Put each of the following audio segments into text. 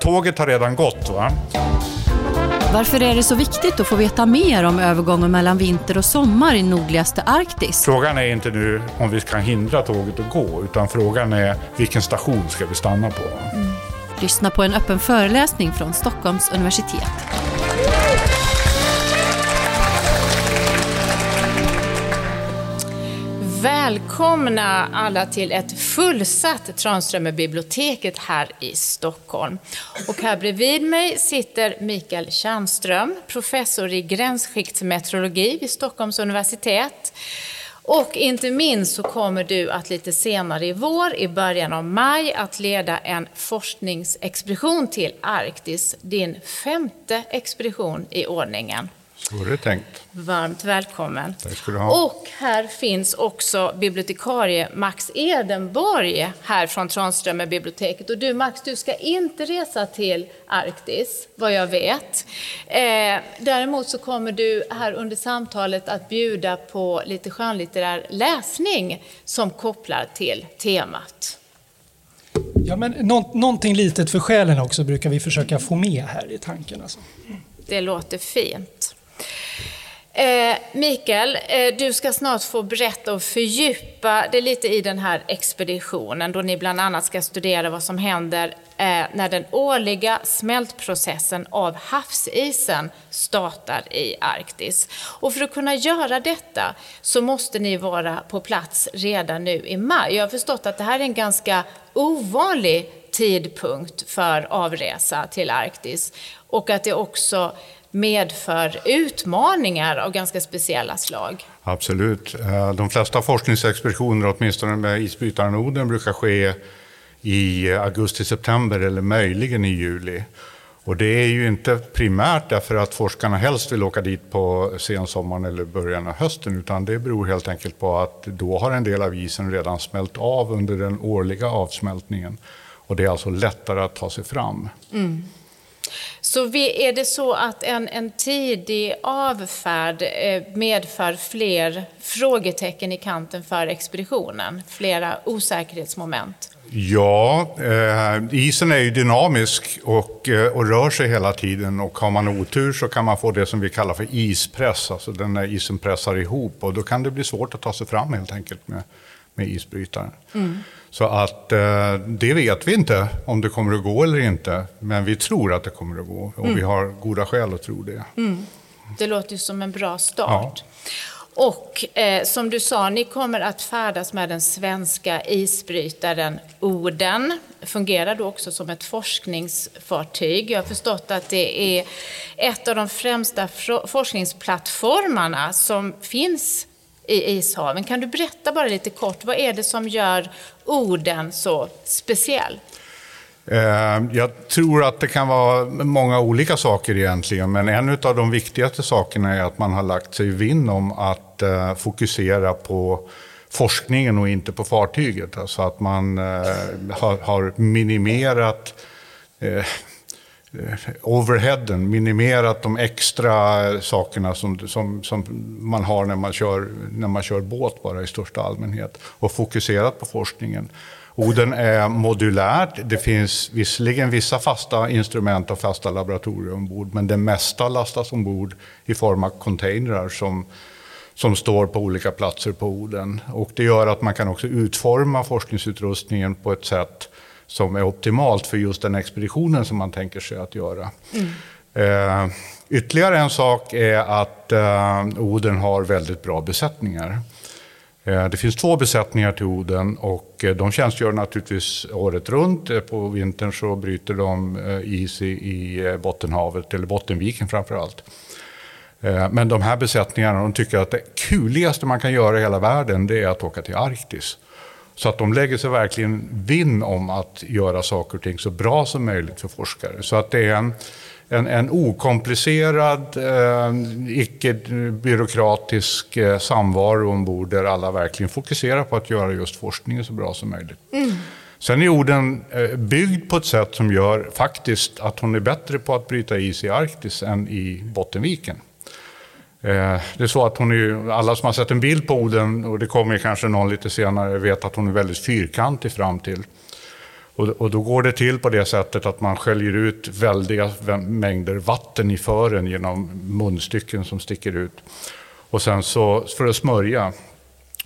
Tåget har redan gått. Va? Varför är det så viktigt att få veta mer om övergången mellan vinter och sommar i nordligaste Arktis? Frågan är inte nu om vi kan hindra tåget att gå, utan frågan är vilken station ska vi stanna på. Mm. Lyssna på en öppen föreläsning från Stockholms universitet. Välkomna alla till ett fullsatt Tranströmerbiblioteket här i Stockholm. Och här bredvid mig sitter Mikael Tjärnström, professor i gränsskiktsmeteorologi vid Stockholms universitet. Och inte minst så kommer du att lite senare i vår, i början av maj, att leda en forskningsexpedition till Arktis. Din femte expedition i ordningen. Är det tänkt. Varmt välkommen. Tack ska du ha. Och här finns också bibliotekarie Max Edenborg här från Tranströmerbiblioteket. Och du Max, du ska inte resa till Arktis, vad jag vet. Eh, däremot så kommer du här under samtalet att bjuda på lite skönlitterär läsning som kopplar till temat. Ja, men nå någonting litet för själen också brukar vi försöka få med här i tanken. Alltså. Det låter fint. Eh, Mikael, eh, du ska snart få berätta och fördjupa dig lite i den här expeditionen då ni bland annat ska studera vad som händer eh, när den årliga smältprocessen av havsisen startar i Arktis. Och för att kunna göra detta så måste ni vara på plats redan nu i maj. Jag har förstått att det här är en ganska ovanlig tidpunkt för avresa till Arktis och att det också medför utmaningar av ganska speciella slag. Absolut. Eh, de flesta forskningsexpeditioner, åtminstone med isbrytaren Oden, brukar ske i augusti-september eller möjligen i juli. Och det är ju inte primärt därför att forskarna helst vill åka dit på sensommaren eller början av hösten, utan det beror helt enkelt på att då har en del av isen redan smält av under den årliga avsmältningen. Och det är alltså lättare att ta sig fram. Mm. Så är det så att en, en tidig avfärd eh, medför fler frågetecken i kanten för expeditionen? Flera osäkerhetsmoment? Ja, eh, isen är ju dynamisk och, eh, och rör sig hela tiden och har man otur så kan man få det som vi kallar för ispress, alltså den när isen pressar ihop och då kan det bli svårt att ta sig fram helt enkelt med, med isbrytaren. Mm. Så att eh, det vet vi inte om det kommer att gå eller inte. Men vi tror att det kommer att gå och mm. vi har goda skäl att tro det. Mm. Det låter ju som en bra start. Ja. Och eh, som du sa, ni kommer att färdas med den svenska isbrytaren Oden. Fungerar då också som ett forskningsfartyg. Jag har förstått att det är ett av de främsta forskningsplattformarna som finns i ishaven. Kan du berätta bara lite kort, vad är det som gör orden så speciell? Eh, jag tror att det kan vara många olika saker egentligen, men en av de viktigaste sakerna är att man har lagt sig vinn om att eh, fokusera på forskningen och inte på fartyget. Alltså att man eh, har minimerat Eh, overheaden, minimerat de extra sakerna som, som, som man har när man, kör, när man kör båt bara i största allmänhet och fokuserat på forskningen. Oden är modulärt. Det finns visserligen vissa fasta instrument och fasta laboratorier ombord, men det mesta lastas ombord i form av containrar som, som står på olika platser på Oden. Och det gör att man kan också utforma forskningsutrustningen på ett sätt som är optimalt för just den expeditionen som man tänker sig att göra. Mm. Eh, ytterligare en sak är att eh, Oden har väldigt bra besättningar. Eh, det finns två besättningar till Oden och eh, de tjänstgör naturligtvis året runt. Eh, på vintern så bryter de eh, is i, i Bottenhavet, eller Bottenviken framför allt. Men de här besättningarna de tycker att det kuligaste man kan göra i hela världen det är att åka till Arktis. Så att de lägger sig verkligen vinn om att göra saker och ting så bra som möjligt för forskare. Så att det är en, en, en okomplicerad, eh, icke-byråkratisk eh, samvaro ombord där alla verkligen fokuserar på att göra just forskningen så bra som möjligt. Mm. Sen är orden eh, byggd på ett sätt som gör faktiskt att hon är bättre på att bryta is i Arktis än i Bottenviken. Eh, det är så att hon är, alla som har sett en bild på Oden, och det kommer kanske någon lite senare, vet att hon är väldigt fyrkantig fram till. Och, och då går det till på det sättet att man sköljer ut väldiga mängder vatten i fören genom munstycken som sticker ut. Och sen så, för att smörja,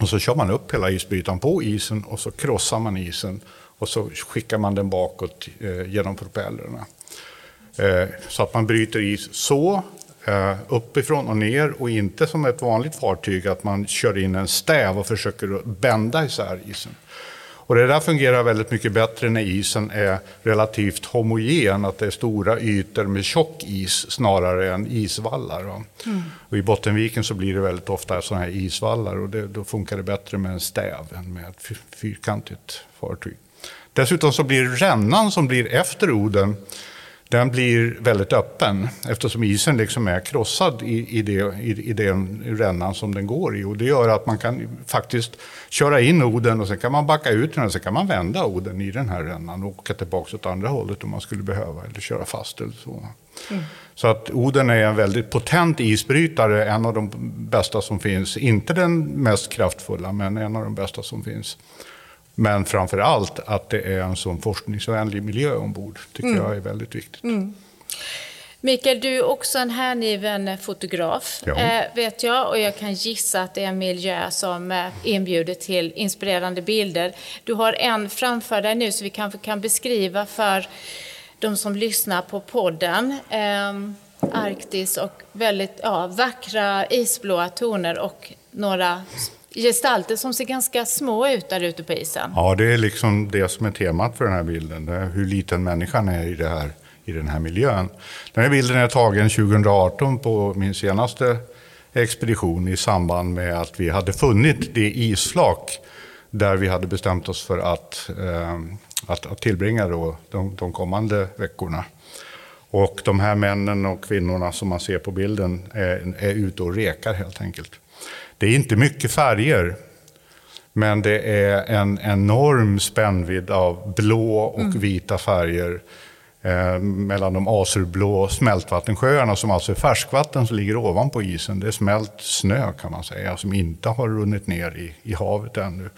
och så kör man upp hela isbrytaren på isen och så krossar man isen och så skickar man den bakåt eh, genom propellrarna. Eh, så att man bryter is så, uppifrån och ner och inte som ett vanligt fartyg att man kör in en stäv och försöker bända isär isen. Och det där fungerar väldigt mycket bättre när isen är relativt homogen, att det är stora ytor med tjock is snarare än isvallar. Mm. Och I Bottenviken så blir det väldigt ofta sådana här isvallar och det, då funkar det bättre med en stäv än med ett fyrkantigt fartyg. Dessutom så blir rännan som blir efter Oden den blir väldigt öppen eftersom isen liksom är krossad i, i, det, i, i den rännan som den går i. Och det gör att man kan faktiskt köra in Oden och sen kan man backa ut den och sen kan man vända Oden i den här rännan och åka tillbaka åt andra hållet om man skulle behöva eller köra fast eller så. Mm. Så att Oden är en väldigt potent isbrytare, en av de bästa som finns. Inte den mest kraftfulla, men en av de bästa som finns. Men framför allt att det är en sån forskningsvänlig miljö ombord tycker mm. jag är väldigt viktigt. Mm. Mikael, du är också en hängiven fotograf, ja. eh, vet jag. Och jag kan gissa att det är en miljö som eh, inbjuder till inspirerande bilder. Du har en framför dig nu så vi kanske kan beskriva för de som lyssnar på podden. Eh, Arktis och väldigt ja, vackra isblåa toner och några gestalter som ser ganska små ut där ute på isen. Ja, det är liksom det som är temat för den här bilden. Det är hur liten människan är i, det här, i den här miljön. Den här bilden är tagen 2018 på min senaste expedition i samband med att vi hade funnit det isflak där vi hade bestämt oss för att, eh, att, att tillbringa då de, de kommande veckorna. Och de här männen och kvinnorna som man ser på bilden är, är ute och rekar helt enkelt. Det är inte mycket färger, men det är en enorm spännvidd av blå och mm. vita färger eh, mellan de azurblå smältvattensjöarna som alltså är färskvatten som ligger ovanpå isen. Det är smält snö kan man säga som inte har runnit ner i, i havet ännu.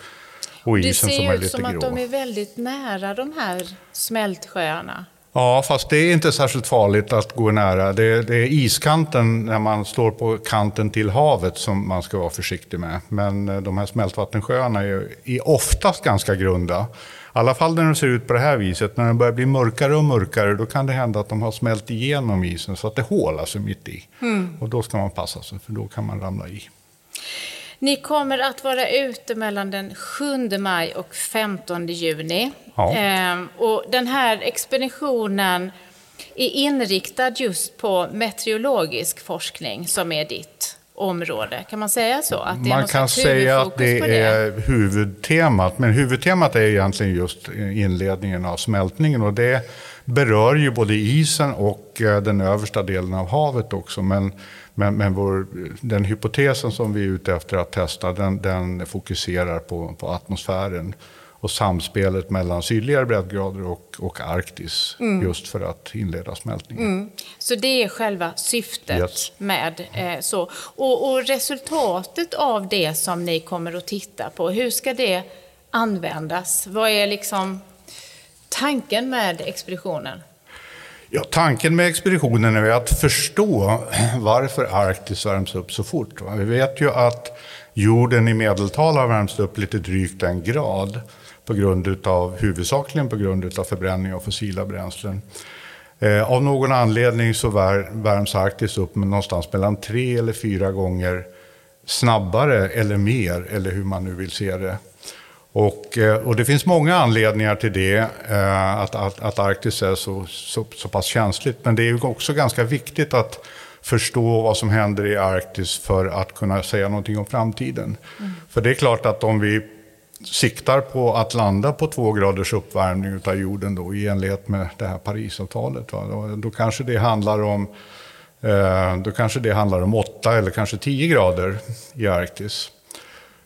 Och isen det ser ut som att de är väldigt nära de här smältsjöarna. Ja, fast det är inte särskilt farligt att gå nära. Det, det, är iskanten när man står på kanten till havet som man ska vara försiktig med. Men eh, de här smältvattensjöarna är, är oftast ganska grunda. I alla fall när de ser ut på det här viset. När de börjar bli mörkare och mörkare då kan det hända att de har smält igenom isen så att det hål alltså mitt i. Mm. Och då ska man passa sig för då kan man ramla i. Ni kommer att vara ute mellan den 7 maj och 15 juni. Ja. Ehm, och den här expeditionen är inriktad just på meteorologisk forskning som är ditt område. Kan man säga så? Att man kan säga att det, det, är huvudtemat. Men huvudtemat är egentligen just inledningen av smältningen. Och det berör ju både isen och eh, den översta delen av havet också. Men men, men vår, den hypotesen som vi är ute efter att testa, den, den fokuserar på, på atmosfären och samspelet mellan sydligare breddgrader och, och Arktis, mm. just för att inleda smältningen. Mm. Så det är själva syftet yes. med eh, så. Och, och, resultatet av det som ni kommer att titta på, hur ska det användas? Vad är liksom tanken med expeditionen? Ja, tanken med expeditionen är att förstå varför Arktis värms upp så fort. Vi vet ju att jorden i medeltal har värmts upp lite drygt en grad på grund utav, huvudsakligen på grund av förbränning av fossila bränslen. Eh, av någon anledning så värms Arktis upp med någonstans mellan tre eller fyra gånger snabbare eller mer, eller hur man nu vill se det, och, eh, och, det finns många anledningar till det, eh, att, att, att Arktis är så, så, så, pass känsligt. Men det är också ganska viktigt att förstå vad som händer i Arktis för att kunna säga någonting om framtiden. Mm. För det är klart att om vi siktar på att landa på två graders uppvärmning av jorden då, i enlighet med det här Parisavtalet, va, då, då, kanske det handlar om eh, då kanske det handlar om 8 eller kanske 10 grader i Arktis.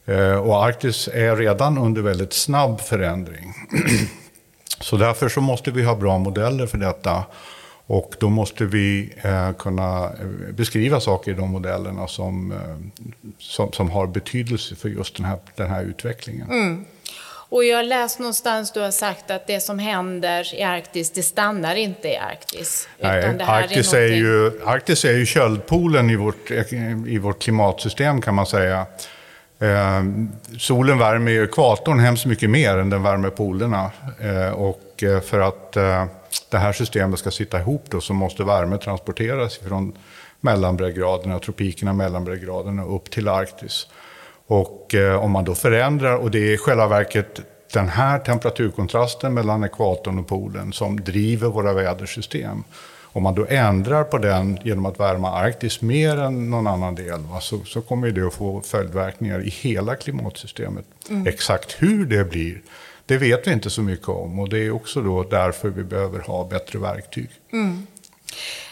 Eh, och Arktis är redan under väldigt snabb förändring. Så därför så måste vi ha bra modeller för detta. Och då måste vi eh, kunna eh, beskriva saker i de modellerna som, som, som, har betydelse för just den här, den här utvecklingen. Mm. Och jag har läst någonstans du har sagt att det som händer i Arktis, det stannar inte i Arktis. Nej, Arktis, är, är ju, Arktis är ju köldpolen i vårt, i vårt klimatsystem kan man säga. Eh, solen värmer ju ekvatorn hemskt mycket mer än den värmer polerna. Eh, och eh, för att eh, det här systemet ska sitta ihop då, så måste värme transporteras från mellanbreddgraderna, tropikerna, mellanbreddgraderna upp till Arktis. Och eh, om man då förändrar, och det är i själva verket den här temperaturkontrasten mellan ekvatorn och polen som driver våra vädersystem. Om man då ändrar på den genom att värma Arktis mer än någon annan del va, så, så kommer det att få följdverkningar i hela klimatsystemet. Mm. Exakt hur det blir, det vet vi inte så mycket om och det är också då därför vi behöver ha bättre verktyg. Mm.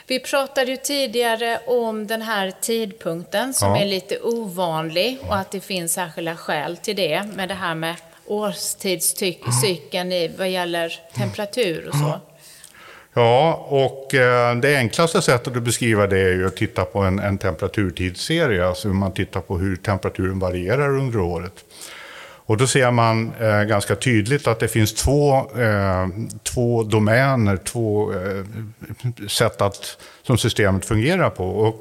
Vi pratade ju tidigare om den här tidpunkten som ja. är lite ovanlig och att det finns särskilda skäl till det med det här med årstidscykeln vad gäller temperatur och så. Ja, och eh, det enklaste sättet att beskriva det är ju att titta på en, en temperaturtidsserie, alltså hur man tittar på hur temperaturen varierar under året. Och då ser man eh, ganska tydligt att det finns två, eh, två domäner, två eh, sätt att, som systemet fungerar på. Och,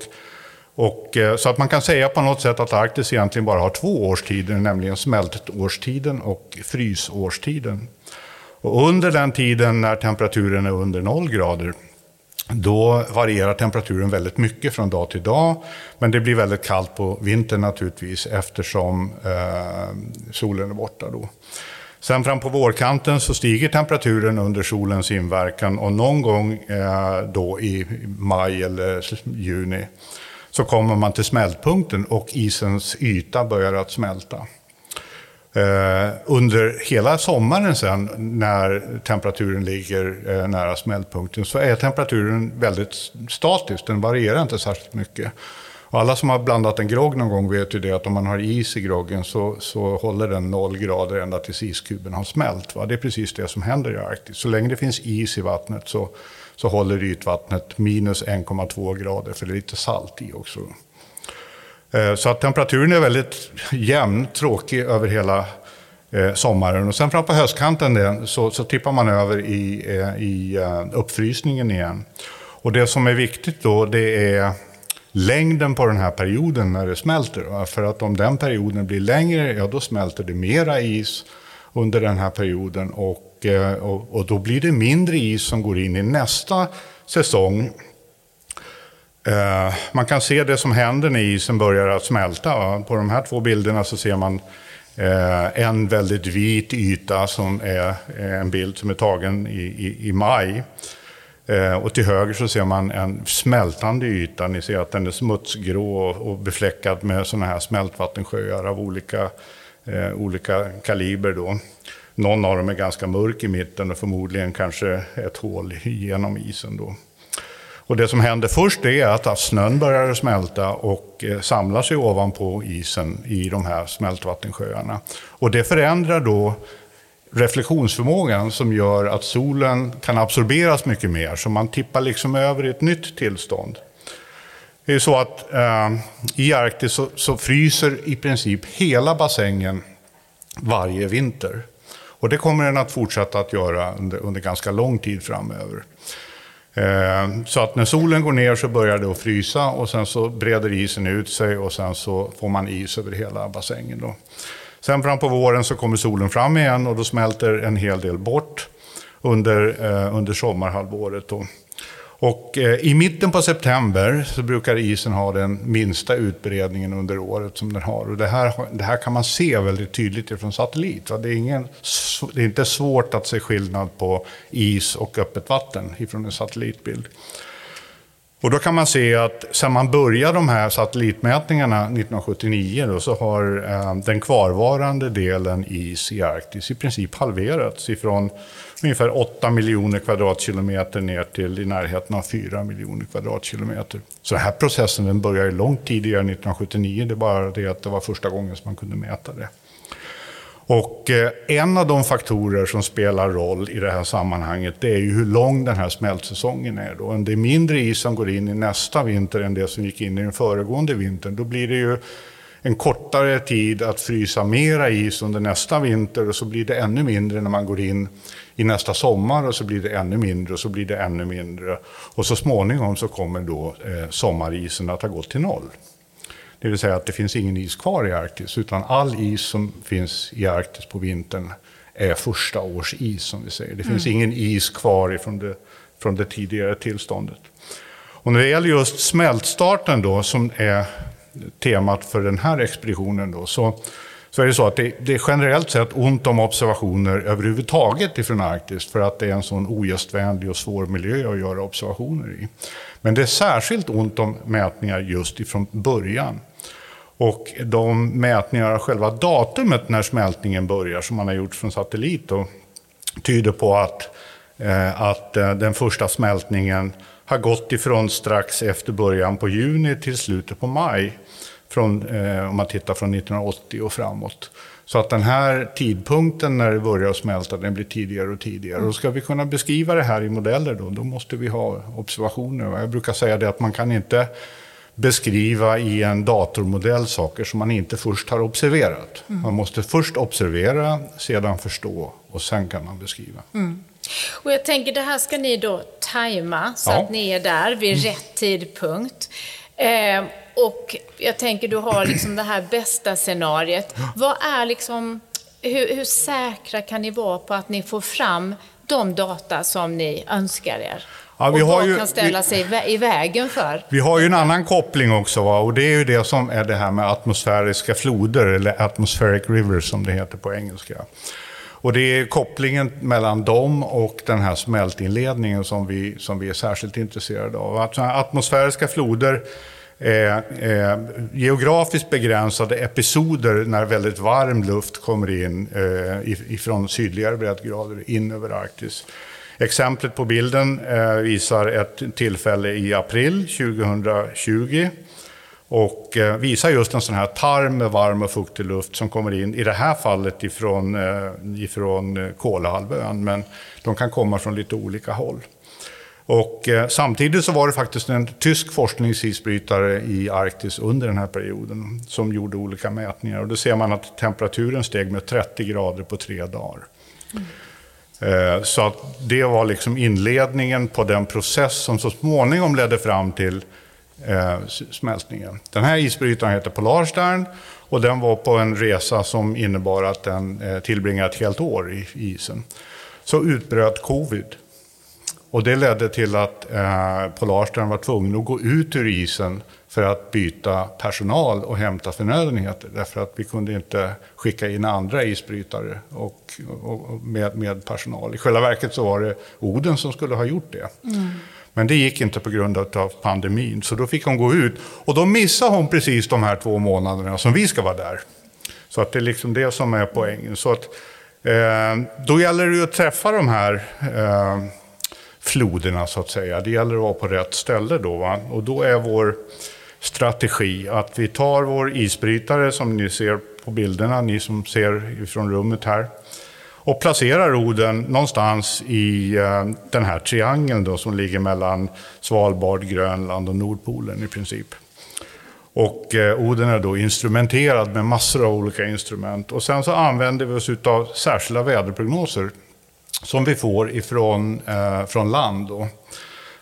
och, eh, så att man kan säga på något sätt att Arktis egentligen bara har två årstider, nämligen smältårstiden och frysårstiden. Och under den tiden när temperaturen är under noll grader, då varierar temperaturen väldigt mycket från dag till dag. Men det blir väldigt kallt på vintern naturligtvis eftersom eh, solen är borta då. Sen fram på vårkanten så stiger temperaturen under solens inverkan och någon gång eh, då i maj eller juni så kommer man till smältpunkten och isens yta börjar att smälta. Eh, under hela sommaren sen när temperaturen ligger eh, nära smältpunkten så är temperaturen väldigt statisk, den varierar inte särskilt mycket. Och alla som har blandat en grogg någon gång vet ju det att om man har is i groggen så, så håller den noll grader ända tills iskuben har smält. Va? Det är precis det som händer i Arktis. Så länge det finns is i vattnet så, så håller ytvattnet minus 1,2 grader för det är lite salt i också. Eh, så att temperaturen är väldigt jämn, tråkig över hela eh, sommaren. Och sen fram på höstkanten så, så tippar man över i, eh, i uppfrysningen igen. Och det som är viktigt då det är längden på den här perioden när det smälter. För att om den perioden blir längre, ja då smälter det mera is under den här perioden. Och, och, och då blir det mindre is som går in i nästa säsong Eh, man kan se det som händer när isen börjar att smälta. På de här två bilderna så ser man eh, en väldigt vit yta som är eh, en bild som är tagen i, i, i maj. Och till höger så ser man en smältande yta. Ni ser att den är smutsgrå och befläckad med sådana här smältvattensjöar av olika, olika kaliber. Då. Någon av dem är ganska mörk i mitten och förmodligen kanske ett hål genom isen. Då. Och det som händer först är att snön börjar smälta och eh, samlar sig ovanpå isen i de här smältvattensjöarna. Och det förändrar då reflektionsförmågan som gör att solen kan absorberas mycket mer. Så man tippar liksom över i ett nytt tillstånd. Det är så att eh, i Arktis så, så, fryser i princip hela bassängen varje vinter. Och det kommer den att fortsätta att göra under, under ganska lång tid framöver. Eh, så att när solen går ner så börjar det att frysa och sen så breder isen ut sig och sen så får man is över hela bassängen. Då. Sen fram på våren så kommer solen fram igen och då smälter en hel del bort under, eh, under sommarhalvåret. Då. Och eh, i mitten på september så brukar isen ha den minsta utbredningen under året som den har. Och det, här, det här kan man se väldigt tydligt från satellit. Va? Det, är ingen, det är inte svårt att se skillnad på is och öppet vatten ifrån en satellitbild. Och då kan man se att sedan man började de här satellitmätningarna 1979 då, så har eh, den kvarvarande delen is i Arktis i princip halverats ifrån ungefär 8 miljoner kvadratkilometer ner till i närheten av 4 miljoner kvadratkilometer. Så den här processen den började långt tidigare, 1979. Det är bara det att det var första gången som man kunde mäta det. Och eh, en av de faktorer som spelar roll i det här sammanhanget det är ju hur lång den här smältsäsongen är. Då. Om det är mindre is som går in i nästa vinter än det som gick in i den föregående vintern, då blir det ju en kortare tid att frysa mera is under nästa vinter och så blir det ännu mindre när man går in i nästa sommar och så blir det ännu mindre och så blir det ännu mindre. Och så småningom så kommer då eh, sommarisen att ha gått till noll. Det vill säga att det finns ingen is kvar i Arktis, utan all is som finns i Arktis på vintern är första års is, som vi säger. Det finns mm. ingen is kvar från det, från det tidigare tillståndet. Och när det gäller just smältstarten då, som är temat för den här expeditionen, då, så, så är det så att det, det, är generellt sett ont om observationer överhuvudtaget ifrån Arktis, för att det är en sån ogästvänlig och svår miljö att göra observationer i. Men det är särskilt ont om mätningar just ifrån början. Och de mätningar av själva datumet när smältningen börjar, som man har gjort från satellit, då, tyder på att, eh, att eh, den första smältningen har gått ifrån strax efter början på juni till slutet på maj. Från, eh, om man tittar från 1980 och framåt. Så att den här tidpunkten när det börjar smälta, den blir tidigare och tidigare. Och ska vi kunna beskriva det här i modeller då, då måste vi ha observationer. Jag brukar säga det att man kan inte beskriva i en datormodell saker som man inte först har observerat. Mm. Man måste först observera, sedan förstå och sen kan man beskriva. Mm. Och jag tänker, det här ska ni då tajma så ja. att ni är där vid mm. rätt tidpunkt. Eh, och jag tänker, du har liksom det här bästa scenariet. Vad är liksom, hur, hur säkra kan ni vara på att ni får fram de data som ni önskar er? Ja, vi och har ju, kan ställa vi, sig i vägen för? Vi har ju en annan koppling också, va? och det är ju det som är det här med atmosfäriska floder, eller atmospheric rivers som det heter på engelska. Och det är kopplingen mellan dem och den här smältinledningen som vi, som vi är särskilt intresserade av. Att atmosfäriska floder Eh, eh, geografiskt begränsade episoder när väldigt varm luft kommer in eh, ifrån sydligare breddgrader in över Arktis. Exemplet på bilden eh, visar ett tillfälle i april 2020 och eh, visar just en sån här tarm med varm och fuktig luft som kommer in, i det här fallet ifrån, eh, ifrån Kolahalvön, men de kan komma från lite olika håll. Och samtidigt så var det faktiskt en tysk forskningsisbrytare i Arktis under den här perioden som gjorde olika mätningar. Och då ser man att temperaturen steg med 30 grader på tre dagar. Mm. Eh, så att det var liksom inledningen på den process som så småningom ledde fram till eh, smältningen. Den här isbrytaren heter Polarstern och den var på en resa som innebar att den eh, tillbringade ett helt år i isen. Så utbröt covid. Och det ledde till att eh, Polarstern var tvungen att gå ut ur isen för att byta personal och hämta förnödenheter. Därför att vi kunde inte skicka in andra isbrytare och, och med, med, personal. I själva verket så var det Oden som skulle ha gjort det. Mm. Men det gick inte på grund av pandemin, så då fick hon gå ut. Och då missade hon precis de här två månaderna som vi ska vara där. Så att det är liksom det som är poängen. Så att, eh, då gäller det ju att träffa de här eh, floderna så att säga. Det gäller att vara på rätt ställe då. Va? Och då är vår strategi att vi tar vår isbrytare som ni ser på bilderna, ni som ser ifrån rummet här, och placerar roden någonstans i eh, den här triangeln då, som ligger mellan Svalbard, Grönland och Nordpolen i princip. Och eh, Oden är då instrumenterad med massor av olika instrument. Och sen så använder vi oss av särskilda väderprognoser som vi får ifrån eh, från land. Då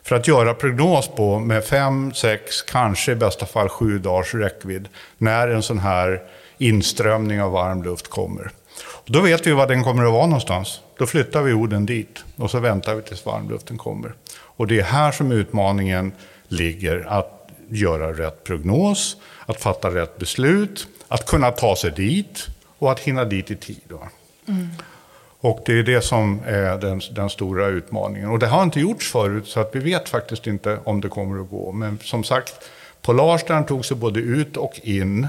för att göra prognos på med fem, sex, kanske i bästa fall sju dagars räckvidd när en sån här inströmning av varm luft kommer. Och då vet vi var den kommer att vara någonstans. Då flyttar vi orden dit och så väntar vi tills varmluften kommer. Och det är här som utmaningen ligger, att göra rätt prognos, att fatta rätt beslut, att kunna ta sig dit och att hinna dit i tid. Mm. Och det är det som är den, den, stora utmaningen. Och det har inte gjorts förut, så att vi vet faktiskt inte om det kommer att gå. Men som sagt, Polarstern tog sig både ut och in.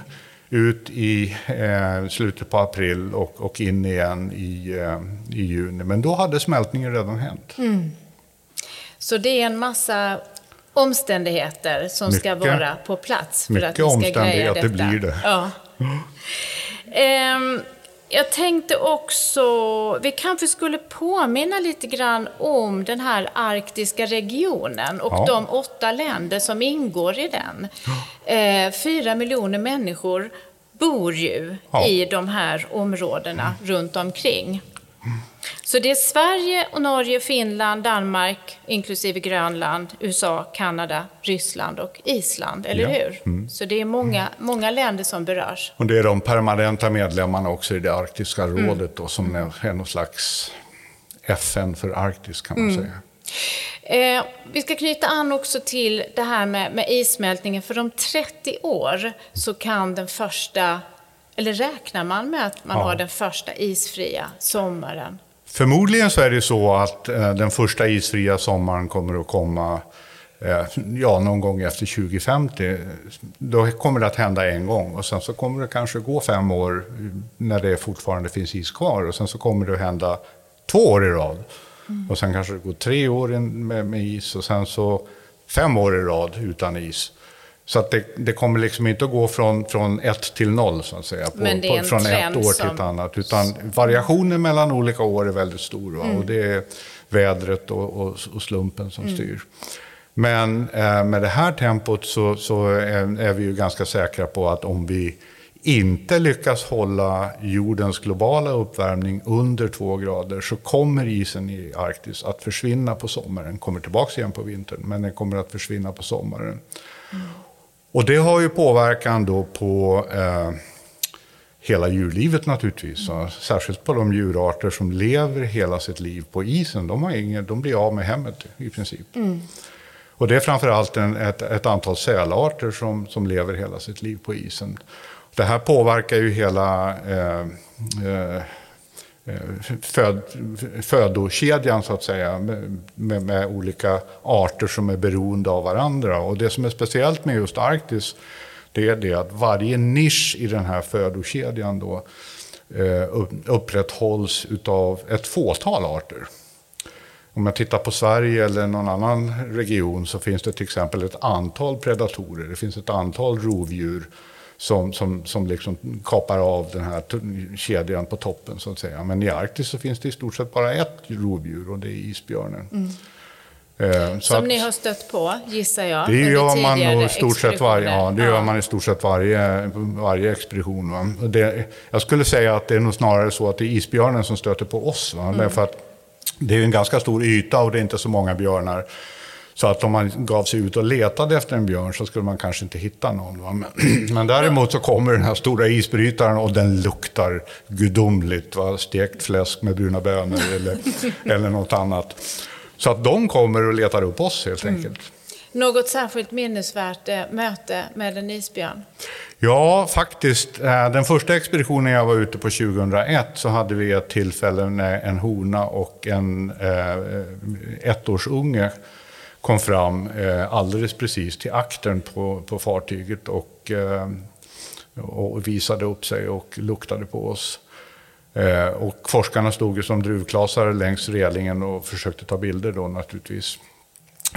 Ut i eh, slutet på april och, och in igen i, eh, i juni. Men då hade smältningen redan hänt. Mm. Så det är en massa omständigheter som mycket, ska vara på plats för att vi ska greja detta. Mycket omständigheter blir det. Ja. Mm. Jag tänkte också, vi kanske skulle påminna lite grann om den här arktiska regionen och ja. de åtta länder som ingår i den. Eh, fyra miljoner människor bor ju Ja. i de här områdena runt omkring. Så det är Sverige, och Norge, Finland, Danmark, inklusive Grönland, USA, Kanada, Ryssland och Island, eller Ja. Mm. hur? Så det är många, många länder som berörs. Och det är de permanenta medlemmarna också i det arktiska rådet då, som är, någon slags FN för Arktis kan man säga. Eh, vi ska knyta an också till det här med, med issmältningen. För om 30 år så kan den första, eller räknar man med att man Ja. har den första isfria sommaren? Förmodligen så är det så att eh, den första isfria sommaren kommer att komma eh, ja, någon gång efter 2050. Då kommer det att hända en gång och sen så kommer det kanske gå fem år när det fortfarande finns is kvar och sen så kommer det att hända två år i rad. Och sen kanske det går tre år med, med is och sen så fem år i rad utan is. Så att det, det kommer liksom inte att gå från, från ett till noll så att säga. På, på, från ett år till ett annat. Utan variationen mellan olika år är väldigt stor. Va? Och det är vädret och, och, och slumpen som styr. Men eh, med det här tempot så, så är, är vi ju ganska säkra på att om vi inte lyckas hålla jordens globala uppvärmning under två grader så kommer isen i Arktis att försvinna på sommaren. Kommer tillbaka igen på vintern, men den kommer att försvinna på sommaren. Och det har ju påverkan då på eh, hela djurlivet naturligtvis. va. Särskilt på de djurarter som lever hela sitt liv på isen. De, har ingen, de blir av med hemmet i princip. Och det är framförallt en, ett, ett antal sälarter som, som lever hela sitt liv på isen. Det här påverkar ju hela eh, eh, Eh, föd, födokedjan så att säga med, med, olika arter som är beroende av varandra. Och det som är speciellt med just Arktis det är det att varje nisch i den här födokedjan då eh, upprätthålls utav ett fåtal arter. Om jag tittar på Sverige eller någon annan region så finns det till exempel ett antal predatorer. Det finns ett antal rovdjur som, som, som liksom kapar av den här kedjan på toppen så att säga. Men i Arktis så finns det i stort sett bara ett rovdjur och det är isbjörnen. Eh, så Som att- ni har stött på, gissar jag, det gör man nog i stort sett varje, ja, det gör man i stort sett varje, varje expedition. Va? Det, jag skulle säga att det är nog snarare så att det är isbjörnen som stöter på oss. Va? Därför att det är en ganska stor yta och det är inte så många björnar. Så att om man gav sig ut och letade efter en björn så skulle man kanske inte hitta någon. Men, men däremot så kommer den här stora isbrytaren och den luktar gudomligt. Va? Stekt fläsk med bruna bönor eller, eller något annat. Så att de kommer och letar upp oss helt enkelt. Något särskilt minnesvärt eh, möte med en isbjörn? Ja, faktiskt. Eh, Den första expeditionen jag var ute på 2001 så hade vi ett tillfälle när en hona och en eh, ettårsunge kom fram eh, alldeles precis till aktern på, på fartyget och, eh, och visade upp sig och luktade på oss. Eh, och forskarna stod ju som druvklasar längs relingen och försökte ta bilder då naturligtvis.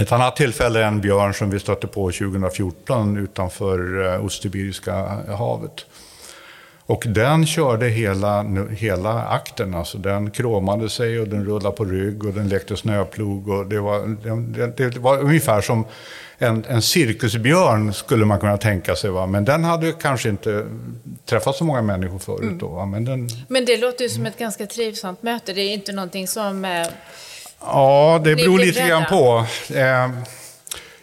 Ett annat tillfälle är en björn som vi stötte på 2014 utanför eh, Ostsibiriska havet. Och den körde hela, hela akten, alltså den kromade sig och den rullade på rygg och den lekte snöplog. Och det, var, det, det var ungefär som en, en cirkusbjörn skulle man kunna tänka sig. Va? Men den hade kanske inte träffat så många människor förut. Då, va? Men den, Men det låter ju som ett ganska trivsamt möte. Det är inte någonting som... Eh, Ja, det beror lite grann på. Eh,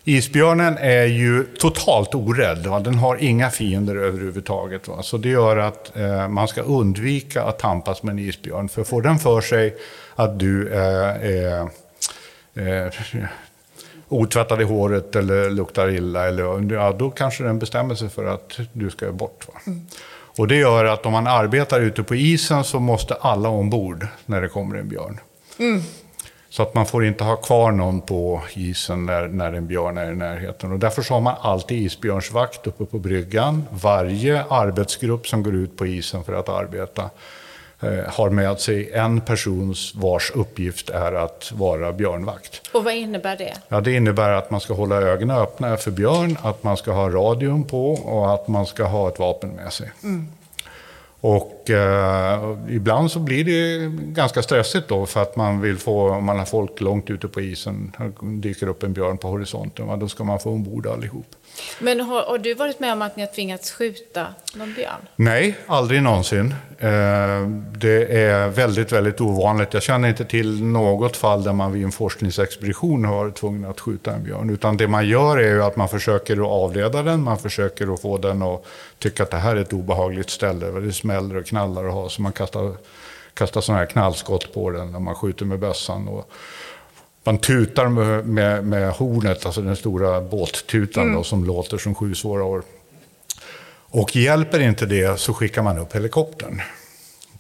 isbjörnen är ju totalt orädd. Va? Den har inga fiender överhuvudtaget. Va? Så det gör att eh, man ska undvika att tampas med en isbjörn. För får den för sig att du eh, är eh, otvättad i håret eller luktar illa, eller, ja, då kanske den bestämmer sig för att du ska bort. Va? Och det gör att om man arbetar ute på isen så måste alla ombord när det kommer en björn. Så att man får inte ha kvar någon på isen när, när en björn är i närheten. Och därför så har man alltid isbjörnsvakt uppe på bryggan. Varje arbetsgrupp som går ut på isen för att arbeta eh, har med sig en persons vars uppgift är att vara björnvakt. och vad innebär det? Ja, det innebär att man ska hålla ögonen öppna för björn, att man ska ha radion på och att man ska ha ett vapen med sig. Och och eh, ibland så blir det ganska stressigt då för att man vill få, om man har folk långt ute på isen, dyker upp en björn på horisonten, va, då ska man få ombord allihop. Men har, har, du varit med om att ni har tvingats skjuta någon björn? Nej, aldrig någonsin. Eh, det är väldigt, väldigt ovanligt. Jag känner inte till något fall där man vid en forskningsexpedition har varit tvungen att skjuta en björn. Utan det man gör är ju att man försöker att avleda den, man försöker att få den att tycka att det här är ett obehagligt ställe. Det smäller och knallar och har, så man kastar, kastar sådana här knallskott på den när man skjuter med bössan man tutar med, med, med, hornet, alltså den stora båttutan mm. då, som låter som sju svåra år. Och hjälper inte det så skickar man upp helikoptern.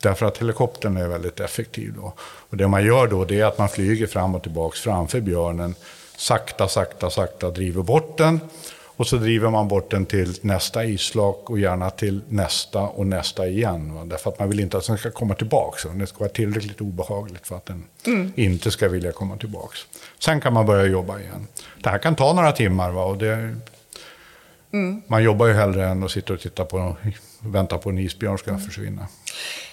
Därför att helikoptern är väldigt effektiv. Då. Och det man gör då det är att man flyger fram och tillbaka framför björnen. Sakta, sakta, sakta driver bort den. Och så driver man bort den till nästa isflak och gärna till nästa och nästa igen. Va? Därför att man vill inte att den ska komma tillbaka. Det ska vara tillräckligt obehagligt för att den mm. inte ska vilja komma tillbaka. Sen kan man börja jobba igen. Det här kan ta några timmar. Va? Och det, mm. Man jobbar ju hellre än att sitta och titta på vänta på en isbjörn ska försvinna.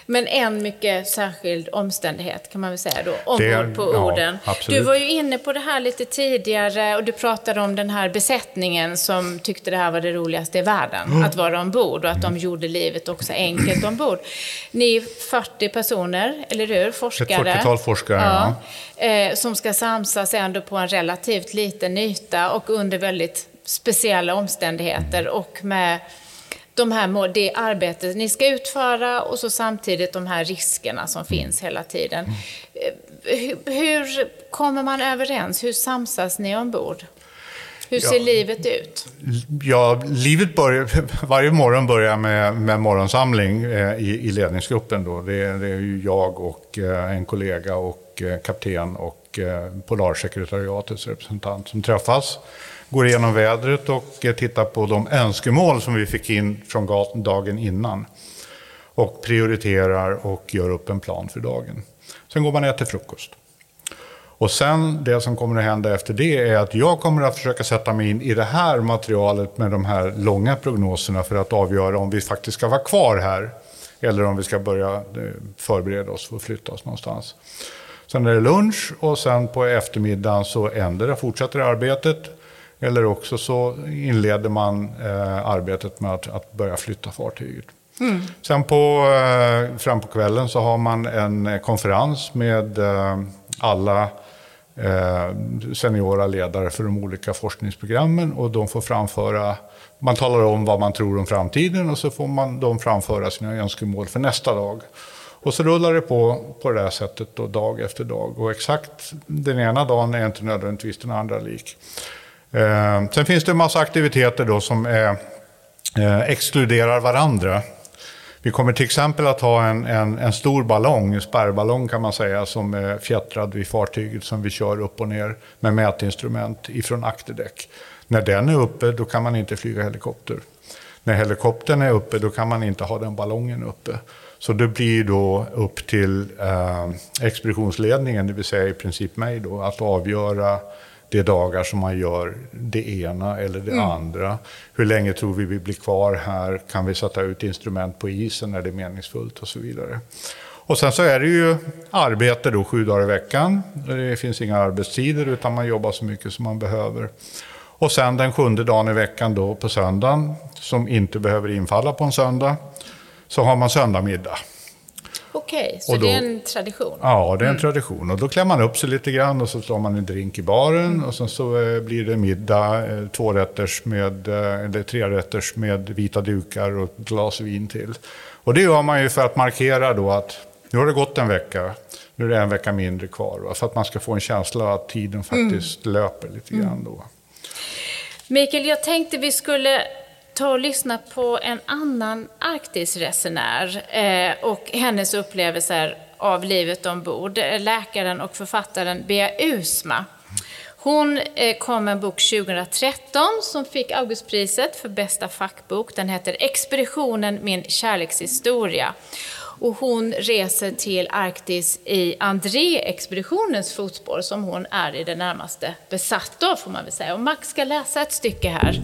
Men en mycket särskild omständighet kan man väl säga då, ombord på orden. Ja, du var ju inne på det här lite tidigare och du pratade om den här besättningen som tyckte det här var det roligaste i världen, mm. att vara ombord och att de gjorde livet också enkelt ombord. Ni är 40 personer, eller hur? Forskare. Ett 40-tal forskare, ja. ja. Eh, som ska samsas ändå på en relativt liten yta och under väldigt speciella omständigheter och med de här, det arbetet ni ska utföra och så samtidigt de här riskerna som finns hela tiden. Hur, hur kommer man överens? Hur samsas ni ombord? Hur ser ja, livet ut? Ja, livet börjar, varje morgon börjar med, med morgonsamling eh, i, i ledningsgruppen. Då. Det, är, det är ju jag och eh, en kollega och eh, kapten och eh, Polarsekretariatets representant som träffas går igenom vädret och eh, tittar på de önskemål som vi fick in från dagen innan. Och prioriterar och gör upp en plan för dagen. Sen går man ner till frukost. Och sen det som kommer att hända efter det är att jag kommer att försöka sätta mig in i det här materialet med de här långa prognoserna för att avgöra om vi faktiskt ska vara kvar här eller om vi ska börja eh, förbereda oss för att flytta oss någonstans. Sen är det lunch och sen på eftermiddagen så ändrar fortsätter arbetet eller också så inleder man eh, arbetet med att, att, börja flytta fartyget. Mm. Sen på, eh, fram på kvällen så har man en konferens med eh, alla eh, seniora ledare för de olika forskningsprogrammen och de får framföra man talar om vad man tror om framtiden och så får man de framföra sina önskemål för nästa dag. Och så rullar det på på det här sättet då, dag efter dag. Och exakt den ena dagen är inte nödvändigtvis den andra lik. Eh, sen finns det en massa aktiviteter då som är, eh, exkluderar varandra. Vi kommer till exempel att ha en, en, en stor ballong, en spärrballong kan man säga, som är fjättrad vid fartyget som vi kör upp och ner med mätinstrument ifrån akterdäck. När den är uppe, då kan man inte flyga helikopter. När helikoptern är uppe, då kan man inte ha den ballongen uppe. Så det blir då upp till eh, expeditionsledningen, det vill säga i princip mig, då, att avgöra det dagar som man gör det ena eller det mm. andra. Hur länge tror vi vi blir kvar här? Kan vi sätta ut instrument på isen när det är meningsfullt och så vidare. Och sen så är det ju arbete då sju dagar i veckan. Det finns inga arbetstider utan man jobbar så mycket som man behöver. Och sen den sjunde dagen i veckan då på söndagen, som inte behöver infalla på en söndag, så har man söndagmiddag. Okej, så då, det är en tradition? Ja, det är en mm. tradition. Och då klär man upp sig lite grann och så tar man en drink i baren mm. och sen så eh, blir det middag, eh, tvårätters med, eh, eller trerätters med vita dukar och ett glas vin till. Och det gör man ju för att markera då att nu har det gått en vecka, nu är det en vecka mindre kvar. Va? För att man ska få en känsla att tiden faktiskt mm. löper lite grann då. Mikael, jag tänkte vi skulle ta och lyssna på en annan Arktisresenär eh, och hennes upplevelser av livet ombord. Läkaren och författaren Bea Usma. Hon eh, kom med en bok 2013 som fick Augustpriset för bästa fackbok. Den heter Expeditionen Min kärlekshistoria. Och hon reser till Arktis i André-expeditionens fotspår som hon är i det närmaste besatt av får man väl säga. Och Max ska läsa ett stycke här.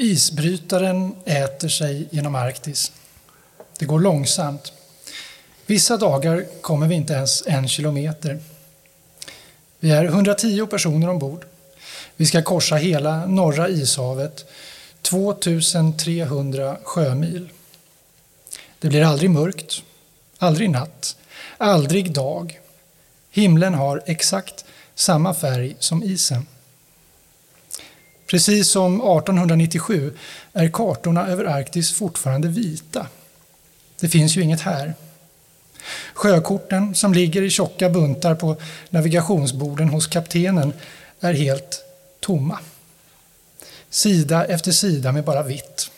Isbrytaren äter sig genom Arktis. Det går långsamt. Vissa dagar kommer vi inte ens en kilometer. Vi är 110 personer ombord. Vi ska korsa hela norra ishavet, 2300 sjömil. Det blir aldrig mörkt, aldrig natt, aldrig dag. Himlen har exakt samma färg som isen. Precis som 1897 är kartorna över Arktis fortfarande vita. Det finns ju inget här. Sjökorten som ligger i tjocka buntar på navigationsborden hos kaptenen är helt tomma. Sida efter sida med bara vitt.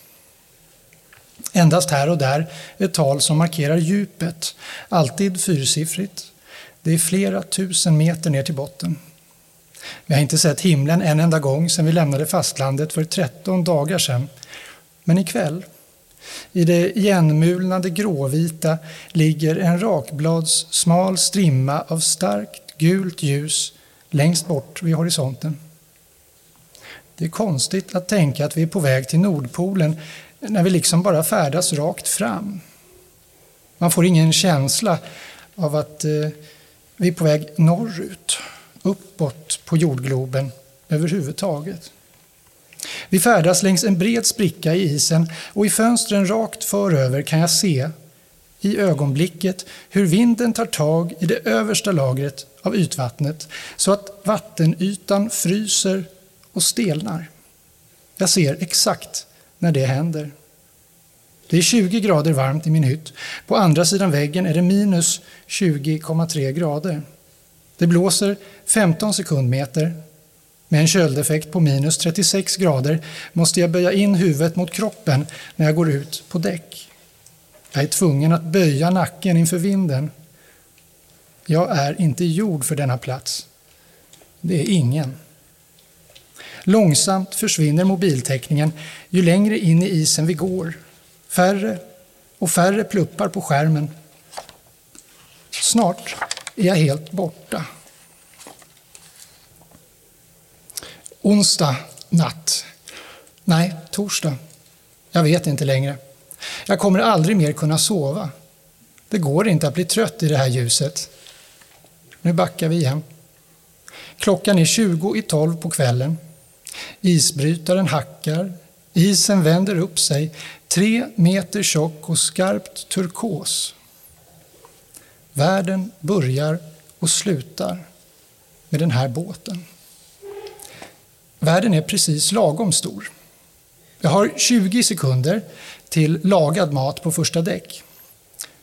Endast här och där ett tal som markerar djupet, alltid fyrsiffrigt. Det är flera tusen meter ner till botten. Vi har inte sett himlen en enda gång sedan vi lämnade fastlandet för 13 dagar sedan. Men ikväll, i det igenmulnade gråvita, ligger en rakblads smal strimma av starkt gult ljus längst bort vid horisonten. Det är konstigt att tänka att vi är på väg till Nordpolen när vi liksom bara färdas rakt fram. Man får ingen känsla av att eh, vi är på väg norrut, uppåt på jordgloben överhuvudtaget. Vi färdas längs en bred spricka i isen och i fönstren rakt föröver kan jag se i ögonblicket hur vinden tar tag i det översta lagret av ytvattnet så att vattenytan fryser och stelnar. Jag ser exakt när det händer. Det är 20 grader varmt i min hytt. På andra sidan väggen är det minus 20,3 grader. Det blåser 15 sekundmeter. Med en köldeffekt på minus 36 grader måste jag böja in huvudet mot kroppen när jag går ut på däck. Jag är tvungen att böja nacken inför vinden. Jag är inte gjord för denna plats. Det är ingen. Långsamt försvinner mobiltäckningen ju längre in i isen vi går. Färre och färre pluppar på skärmen. Snart är jag helt borta. Onsdag natt. Nej, torsdag. Jag vet inte längre. Jag kommer aldrig mer kunna sova. Det går inte att bli trött i det här ljuset. Nu backar vi igen. Klockan är 20 i 12 på kvällen. Isbrytaren hackar, isen vänder upp sig, tre meter tjock och skarpt turkos. Världen börjar och slutar med den här båten. Världen är precis lagom stor. Jag har 20 sekunder till lagad mat på första däck.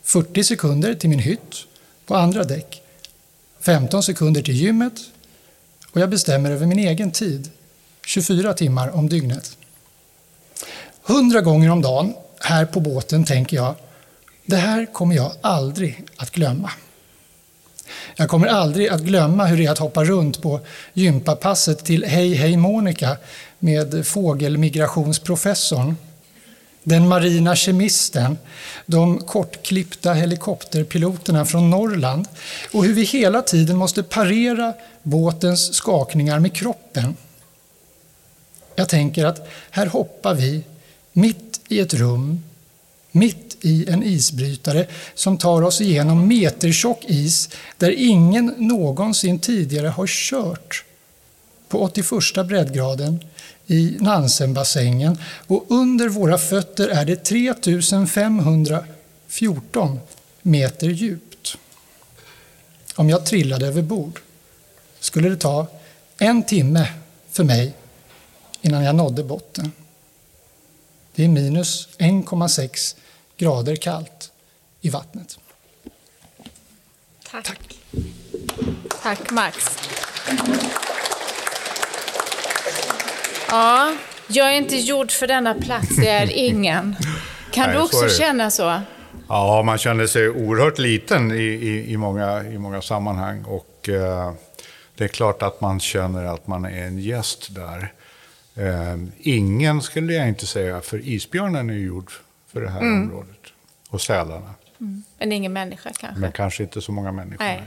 40 sekunder till min hytt på andra däck. 15 sekunder till gymmet och jag bestämmer över min egen tid 24 timmar om dygnet. Hundra gånger om dagen här på båten tänker jag, det här kommer jag aldrig att glömma. Jag kommer aldrig att glömma hur det är att hoppa runt på gympapasset till Hej hej Monica med fågelmigrationsprofessorn, den marina kemisten, de kortklippta helikopterpiloterna från Norrland och hur vi hela tiden måste parera båtens skakningar med kroppen. Jag tänker att här hoppar vi mitt i ett rum, mitt i en isbrytare som tar oss igenom metertjock is där ingen någonsin tidigare har kört på 81 breddgraden i Nansenbassängen och under våra fötter är det 3514 meter djupt. Om jag trillade över bord skulle det ta en timme för mig innan jag nådde botten. Det är minus 1,6 grader kallt i vattnet. Tack. Tack, Tack Max. Ja, jag är inte gjord för denna plats, jag är ingen. Kan Nej, du också så känna så? Ja, man känner sig oerhört liten i, i, i, många, i många sammanhang. Och eh, det är klart att man känner att man är en gäst där. Eh, ingen skulle jag inte säga, för isbjörnen är ju gjord för det här mm. området. Och sälarna. Mm. Men ingen människa kanske? Men kanske inte så många människor. Nej.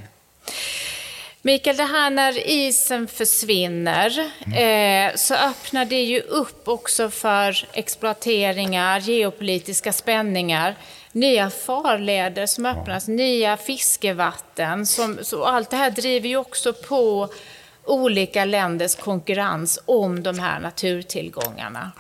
Mikael, det här när isen försvinner eh, så öppnar det ju upp också för exploateringar, geopolitiska spänningar, nya farleder som öppnas, ja. nya fiskevatten. Som, så allt det här driver ju också på olika länders konkurrens om de här naturtillgångarna.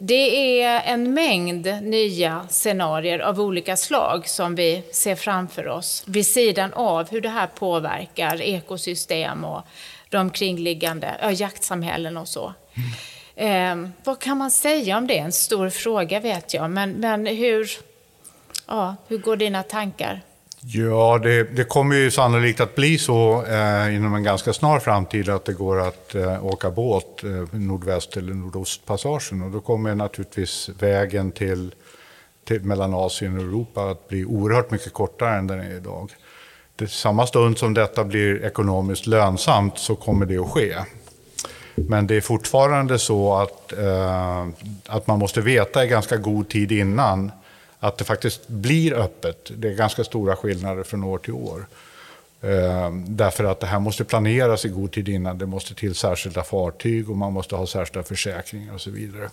Det är en mängd nya scenarier av olika slag som vi ser framför oss vid sidan av hur det här påverkar ekosystem och de kringliggande ja, jaktsamhällen och så. Mm. Eh, vad kan man säga om det? En stor fråga vet jag, men, men hur, ja, hur går dina tankar? Ja, det, det, kommer ju sannolikt att bli så eh, inom en ganska snar framtid att det går att eh, åka båt eh, nordväst eller nordostpassagen. Och då kommer naturligtvis vägen till, till, mellan Asien och Europa att bli oerhört mycket kortare än den är idag. Det, samma stund som detta blir ekonomiskt lönsamt så kommer det att ske. Men det är fortfarande så att, eh, att man måste veta i ganska god tid innan att det faktiskt blir öppet. Det är ganska stora skillnader från år till år. Ehm, därför att det här måste planeras i god tid innan. Det måste till särskilda fartyg och man måste ha särskilda försäkringar och så vidare.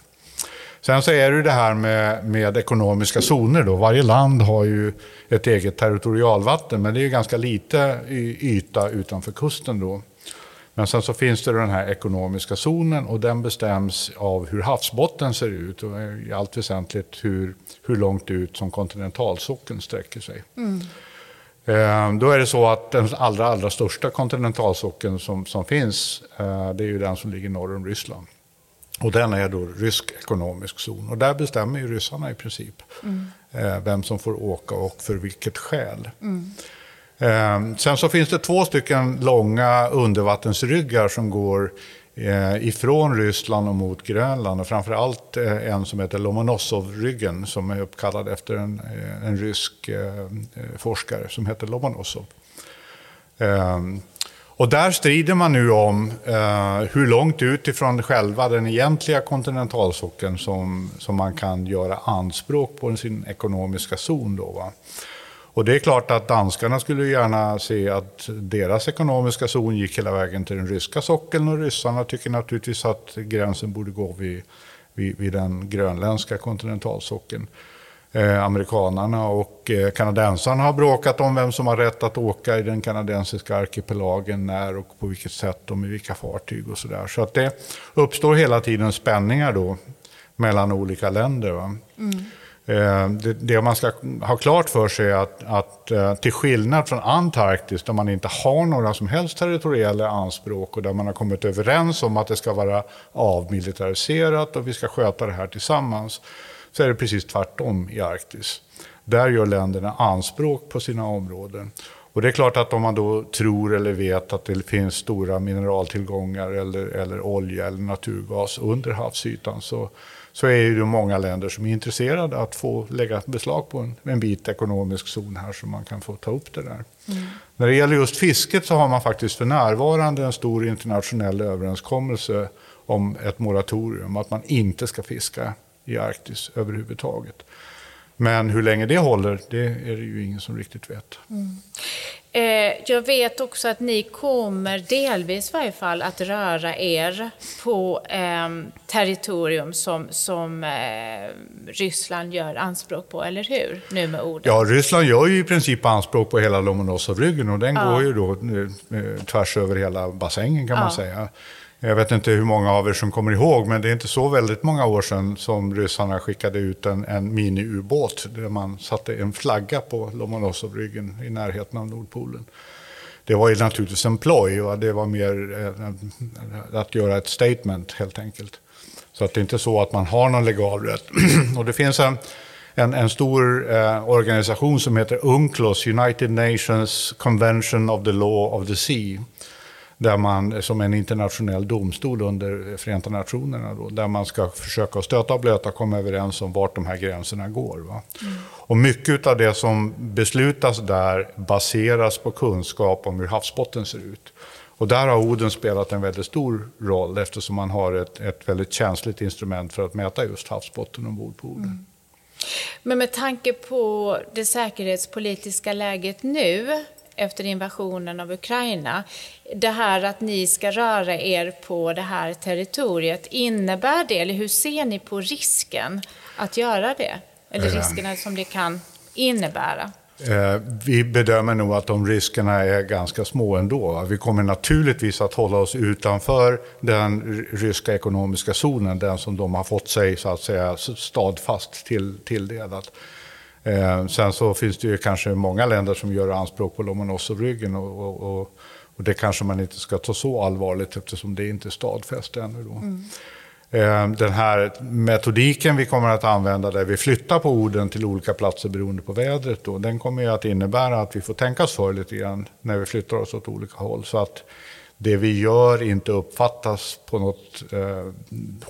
Sen så är det det här med, med ekonomiska zoner. Då. Varje land har ju ett eget territorialvatten, men det är ganska lite yta utanför kusten. Då. Men sen så finns det den här ekonomiska zonen och den bestäms av hur havsbotten ser ut och i allt väsentligt hur, hur långt ut som kontinentalsockeln sträcker sig. Mm. Eh, då är det så att den allra, allra största kontinentalsockeln som, som finns, eh, det är ju den som ligger norr om Ryssland. Och den är då rysk ekonomisk zon. Och där bestämmer ju ryssarna i princip mm. eh, vem som får åka och för vilket skäl. Mm. Sen så finns det två stycken långa undervattensryggar som går Eh, ifrån Ryssland och mot Grönland. Och framförallt eh, en som heter Lomonosov-ryggen som är uppkallad efter en, eh, en rysk eh, forskare som heter Lomonosov. Och där strider man nu om eh, hur långt utifrån själva den egentliga kontinentalsockeln som, som man kan göra anspråk på sin ekonomiska zon. Då, va? Och det är klart att danskarna skulle gärna se att deras ekonomiska zon gick hela vägen till den ryska sockeln och ryssarna tycker naturligtvis att gränsen borde gå vid, vid, vid den grönländska kontinentalsockeln. Eh, amerikanarna och eh, kanadensarna har bråkat om vem som har rätt att åka i den kanadensiska arkipelagen, när och på vilket sätt och med vilka fartyg och sådär. Så att det uppstår hela tiden spänningar då mellan olika länder. Mm. Eh, det, man ska ha klart för sig är att, att eh, till skillnad från Antarktis där man inte har några som helst territoriella anspråk och där man har kommit överens om att det ska vara avmilitariserat och vi ska sköta det här tillsammans, så är det precis tvärtom i Arktis. Där gör länderna anspråk på sina områden. Och det är klart att om man då tror eller vet att det finns stora mineraltillgångar eller, eller olja eller naturgas under havsytan så så är det många länder som är intresserade att få lägga beslag på en, en bit ekonomisk zon här så man kan få ta upp det där. Mm. När det gäller just fisket så har man faktiskt för närvarande en stor internationell överenskommelse om ett moratorium, att man inte ska fiska i Arktis överhuvudtaget. Men hur länge det håller, det är det ju ingen som riktigt vet. Mm. Eh, jag vet också att ni kommer, delvis i varje fall, att röra er på eh, territorium som, som eh, Ryssland gör anspråk på, eller hur? Nu med orden. Ja, Ryssland gör ju i princip anspråk på hela Lomonosov-ryggen och den ja. går ju då eh, tvärs över hela bassängen kan ja. man säga. Jag vet inte hur många av er som kommer ihåg, men det är inte så väldigt många år sedan som ryssarna skickade ut en, en mini-ubåt där man satte en flagga på Lomonosovryggen i närheten av Nordpolen. Det var ju naturligtvis en ploj va? det var mer eh, att göra ett statement helt enkelt. Så att det är inte så att man har någon legal rätt. och det finns en, en, en stor eh, organisation som heter UNCLOS, United Nations Convention of the Law of the Sea där man som en internationell domstol under Förenta Nationerna, då, där man ska försöka stöta och blöta och komma överens om vart de här gränserna går. Va? Mm. Och mycket av det som beslutas där baseras på kunskap om hur havsbotten ser ut. Och där har Oden spelat en väldigt stor roll eftersom man har ett, ett väldigt känsligt instrument för att mäta just havsbotten ombord på Oden. Mm. Men med tanke på det säkerhetspolitiska läget nu, efter invasionen av Ukraina. Det här att ni ska röra er på det här territoriet, innebär det, eller hur ser ni på risken att göra det? Eller riskerna som det kan innebära? Eh, vi bedömer nog att de riskerna är ganska små ändå. Vi kommer naturligtvis att hålla oss utanför den ryska ekonomiska zonen, den som de har fått sig så att säga stadfast till, tilldelat. Eh, sen så finns det ju kanske många länder som gör anspråk på Lomonosov-ryggen och, och, och, och, det kanske man inte ska ta så allvarligt eftersom det inte är stadfäst ännu. Då. Mm. Eh, den här metodiken vi kommer att använda där vi flyttar på orden till olika platser beroende på vädret, då, den kommer ju att innebära att vi får tänka oss för lite grann när vi flyttar oss åt olika håll. Så att det vi gör inte uppfattas på något eh,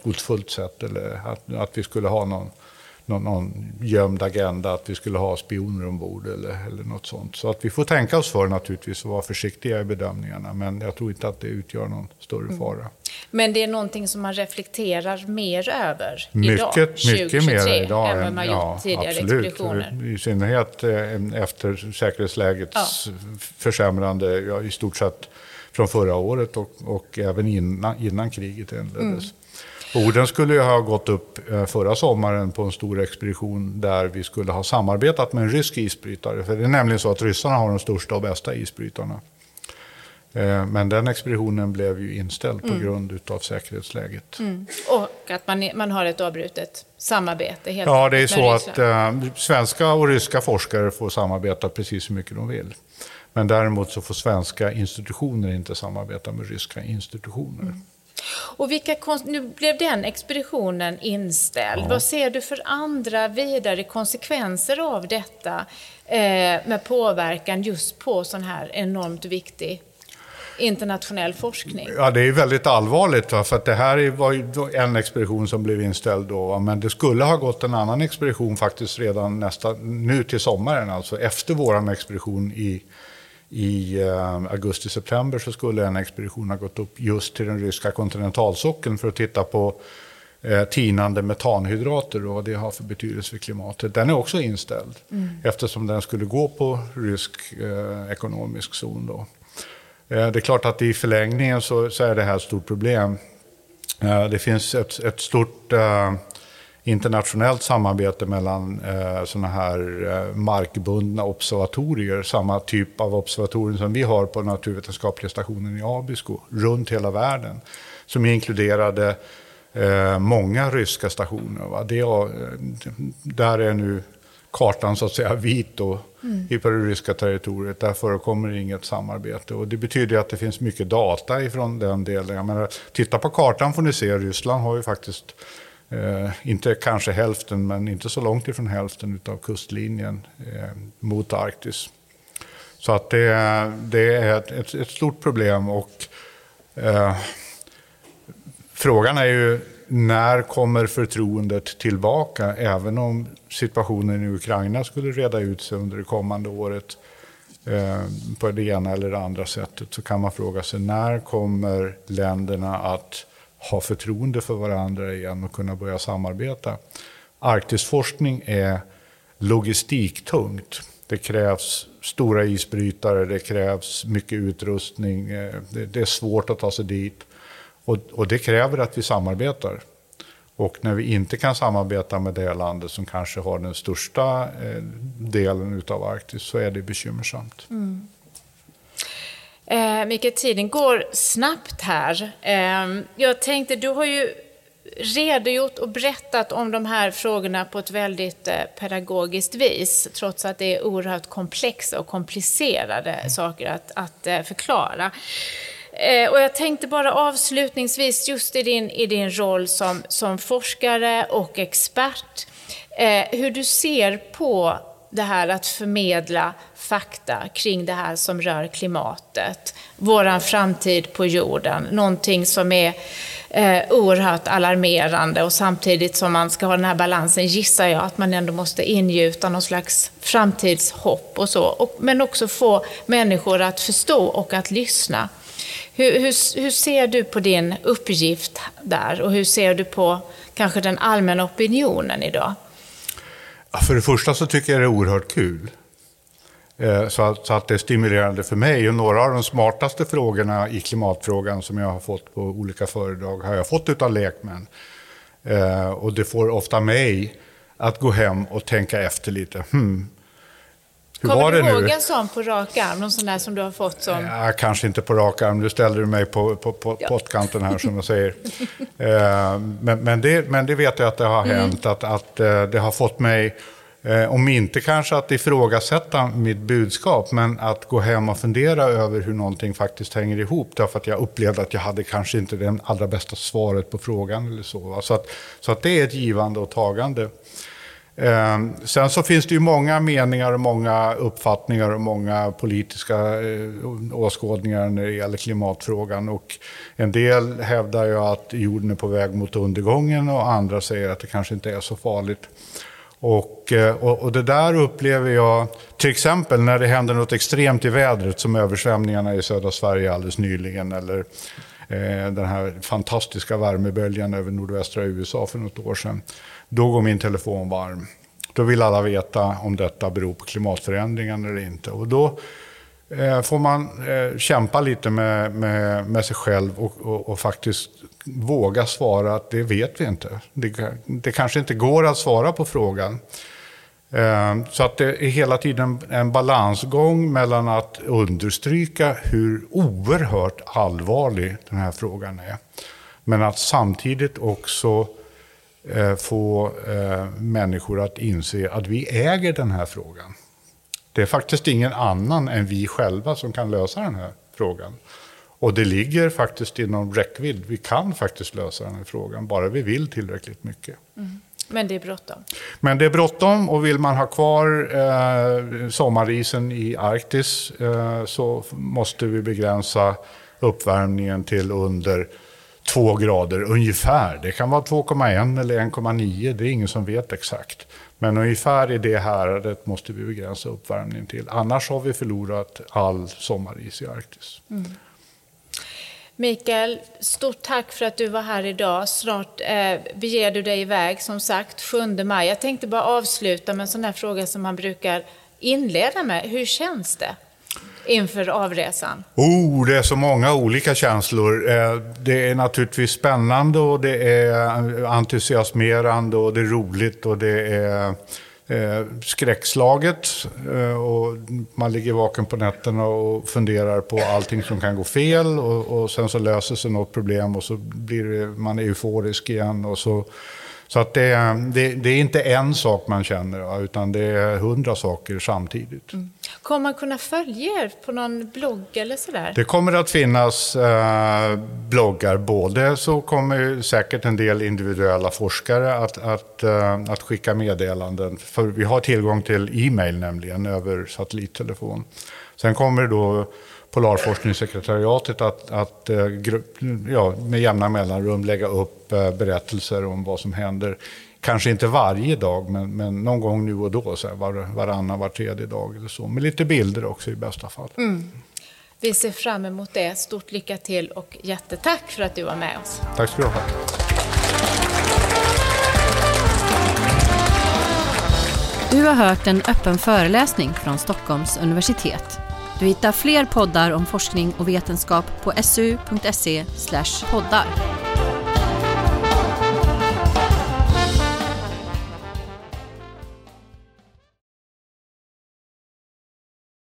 hotfullt sätt eller att, att vi skulle ha någon någon, någon gömd agenda att vi skulle ha spioner ombord eller, eller något sånt. Så att vi får tänka oss för naturligtvis och vara försiktiga i bedömningarna. Men jag tror inte att det utgör någon större mm. fara. Men det är någonting som man reflekterar mer över mycket, idag, 2023, mycket mer idag än vad man ja, gjort tidigare absolut. expeditioner? I synnerhet eh, efter säkerhetslägets ja. försämrande, ja, i stort sett från förra året och, och även innan, innan kriget inleddes. Mm. Orden skulle ju ha gått upp eh, förra sommaren på en stor expedition där vi skulle ha samarbetat med en rysk isbrytare. För det är nämligen så att ryssarna har de största och bästa isbrytarna. Eh, men den expeditionen blev ju inställd på mm. grund av säkerhetsläget. Mm. Och att man, man har ett avbrutet samarbete? Helt ja, det är så att äh, svenska och ryska forskare får samarbeta precis hur mycket de vill. Men däremot så får svenska institutioner inte samarbeta med ryska institutioner. Mm. Och vilka, nu blev den expeditionen inställd. Ja. Vad ser du för andra vidare konsekvenser av detta eh, med påverkan just på sån här enormt viktig internationell forskning? Ja, det är väldigt allvarligt. Va? För att det här var en expedition som blev inställd då. Va? Men det skulle ha gått en annan expedition faktiskt redan nästa, nu till sommaren, alltså efter vår expedition i i eh, augusti-september så skulle en expedition ha gått upp just till den ryska kontinentalsockeln för att titta på eh, tinande metanhydrater och vad det har för betydelse för klimatet. Den är också inställd mm. eftersom den skulle gå på rysk eh, ekonomisk zon. Då. Eh, det är klart att i förlängningen så, så, är det här ett stort problem. Eh, det finns ett, ett stort eh, internationellt samarbete mellan eh, sådana här eh, markbundna observatorier, samma typ av observatorier som vi har på naturvetenskapliga stationen i Abisko, runt hela världen, som inkluderade eh, många ryska stationer. Va? Det, eh, där är nu kartan så att säga vit då, mm. i på det ryska territoriet. Där förekommer inget samarbete. Och det betyder att det finns mycket data ifrån den delen. Jag menar, titta på kartan får ni se, Ryssland har ju faktiskt Eh, inte kanske hälften, men inte så långt ifrån hälften av kustlinjen eh, mot Arktis. Så att det, det är ett, ett, ett, stort problem. och eh, Frågan är ju när kommer förtroendet tillbaka? Även om situationen i Ukraina skulle reda ut sig under det kommande året eh, på det ena eller det andra sättet så kan man fråga sig när kommer länderna att ha förtroende för varandra igen och kunna börja samarbeta. Arktisforskning är logistiktungt. Det krävs stora isbrytare, det krävs mycket utrustning, eh, det, är svårt att ta sig dit. Och, det kräver att vi samarbetar. Och när vi inte kan samarbeta med det landet som kanske har den största eh, delen av Arktis så är det bekymmersamt. Mm. Eh, Mikael, tiden går snabbt här. Eh, jag tänkte, du har ju redogjort och berättat om de här frågorna på ett väldigt eh, pedagogiskt vis, trots att det är oerhört komplexa och komplicerade mm. saker att, att eh, förklara. Eh, och jag tänkte bara avslutningsvis, just i din, i din roll som, som forskare och expert, hur du ser på det här att förmedla fakta kring det här som rör klimatet, våran framtid på jorden, någonting som är eh, oerhört alarmerande och samtidigt som man ska ha den här balansen gissar jag att man ändå måste ingjuta någon slags framtidshopp och så, och, men också få människor att förstå och att lyssna. Hur, hur, hur ser du på din uppgift där och hur ser du på kanske den allmänna opinionen idag? För det första så tycker jag det är oerhört kul. Eh, så att, så att det är stimulerande för mig. Och några av de smartaste frågorna i klimatfrågan som jag har fått på olika föredrag har jag fått av lekmän. Eh, och det får ofta mig att gå hem och tänka efter lite. Hmm, hur Kommer var det du ihåg nu? en sån på rak arm? Någon sån där som du har fått som... Ja, kanske inte på rak arm. Nu ställer du mig på, på, på ja. pottkanten här som jag säger. Eh, men, men, det, men det vet jag att det har mm. hänt. Att, att det har fått mig Eh, om inte kanske att ifrågasätta mitt budskap, men att gå hem och fundera över hur någonting faktiskt hänger ihop. Därför att jag upplevde att jag hade kanske inte det allra bästa svaret på frågan. eller Så Så, att, så att det är ett givande och tagande. Eh, sen så finns det ju många meningar och många uppfattningar och många politiska eh, åskådningar när det gäller klimatfrågan. Och en del hävdar ju att jorden är på väg mot undergången och andra säger att det kanske inte är så farligt. Och, eh, och, och, det där upplever jag, till exempel när det händer något extremt i vädret som översvämningarna i södra Sverige alldeles nyligen eller Eh, den här fantastiska värmeböljan över nordvästra USA för något år sedan. Då går min telefon varm. Då vill alla veta om detta beror på klimatförändringen eller inte. Och då eh, får man eh, kämpa lite med, med, med sig själv och, och, och faktiskt våga svara att det vet vi inte. Det, det kanske inte går att svara på frågan. Ehm, så att det är hela tiden en balansgång mellan att understryka hur oerhört allvarlig den här frågan är. Men att samtidigt också eh, få eh, människor att inse att vi äger den här frågan. Det är faktiskt ingen annan än vi själva som kan lösa den här frågan. Och det ligger faktiskt inom räckvidd. Vi kan faktiskt lösa den här frågan, bara vi vill tillräckligt mycket. Mm. Men det är bråttom? Men det är bråttom och vill man ha kvar eh, sommarisen i Arktis eh, så måste vi begränsa uppvärmningen till under 2 grader ungefär. Det kan vara 2,1 eller 1,9, det är ingen som vet exakt. Men ungefär i det häradet måste vi begränsa uppvärmningen till. Annars har vi förlorat all sommaris i Arktis. Mm. Mikael, stort tack för att du var här idag. Snart eh, beger du dig iväg, som sagt, 7 maj. Jag tänkte bara avsluta med en sån här fråga som man brukar inleda med. Hur känns det inför avresan? Oh, det är så många olika känslor. Eh, det är naturligtvis spännande och det är entusiasmerande och det är roligt och det är eh, skräckslaget. Eh, och man ligger vaken på nätterna och funderar på allting som kan gå fel. Och, och sen så löser sig något problem och så blir man euforisk igen. Och så så att det, det, det, är inte en sak man känner, utan det är hundra saker samtidigt. Mm. Kommer man kunna följa er på någon blogg eller sådär? Det kommer att finnas eh, bloggar. Både så kommer säkert en del individuella forskare att, att, eh, att skicka meddelanden. För vi har tillgång till e-mail nämligen över satellittelefon. Sen kommer det då Polarforskningssekretariatet att, att eh, ja, med jämna mellanrum lägga upp eh, berättelser om vad som händer. Kanske inte varje dag, men, men någon gång nu och då, så här, var, varannan, var tredje dag eller så. Med lite bilder också i bästa fall. Mm. Vi ser fram emot det. Stort lycka till och jättetack för att du var med oss. Tack ska du ha. Du har hört en öppen föreläsning från Stockholms universitet. Du hittar fler poddar om forskning och vetenskap på su.se poddar.